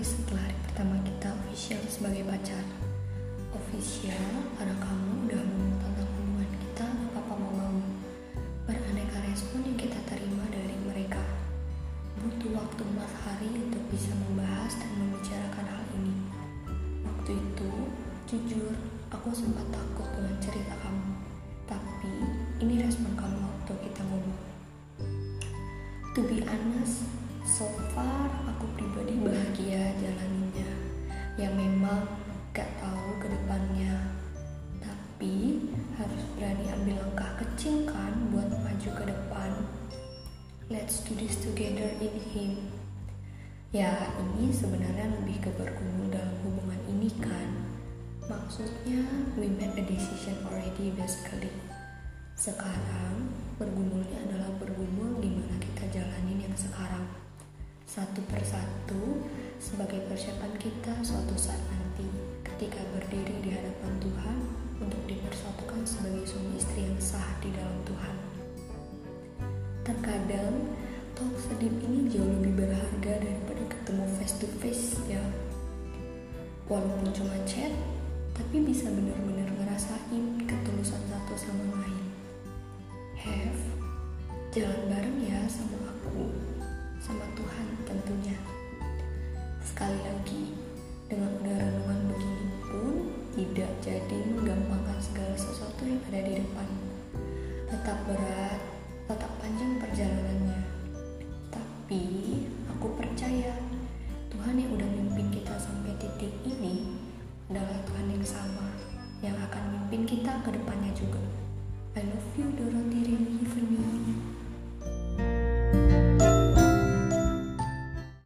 hari setelah hari pertama kita official sebagai pacar. Official karena kamu udah ngomong tentang hubungan kita apa mau mau. Beraneka respon yang kita terima dari mereka. Butuh waktu 4 hari untuk bisa membahas dan membicarakan hal ini. Waktu itu jujur aku sempat takut dengan cerita kamu. Tapi ini respon kamu waktu kita ngomong. To be honest maju ke depan. Let's do this together in Him. Ya ini sebenarnya lebih ke bergumul dalam hubungan ini kan Maksudnya, we made a decision already basically. Sekarang, bergumulnya adalah bergumul gimana kita jalanin yang sekarang. Satu persatu, sebagai persiapan kita suatu saat nanti face ya. Walaupun cuma chat, tapi bisa benar-benar ngerasain ketulusan satu sama lain. Have, jalan bareng ya sama aku, sama Tuhan tentunya. Sekali lagi, dengan udah renungan begini pun tidak jadi menggampangkan segala sesuatu yang ada di depan. Tetap berat, ini adalah Tuhan yang sama yang akan memimpin kita ke depannya juga. I love you Dorothy Rini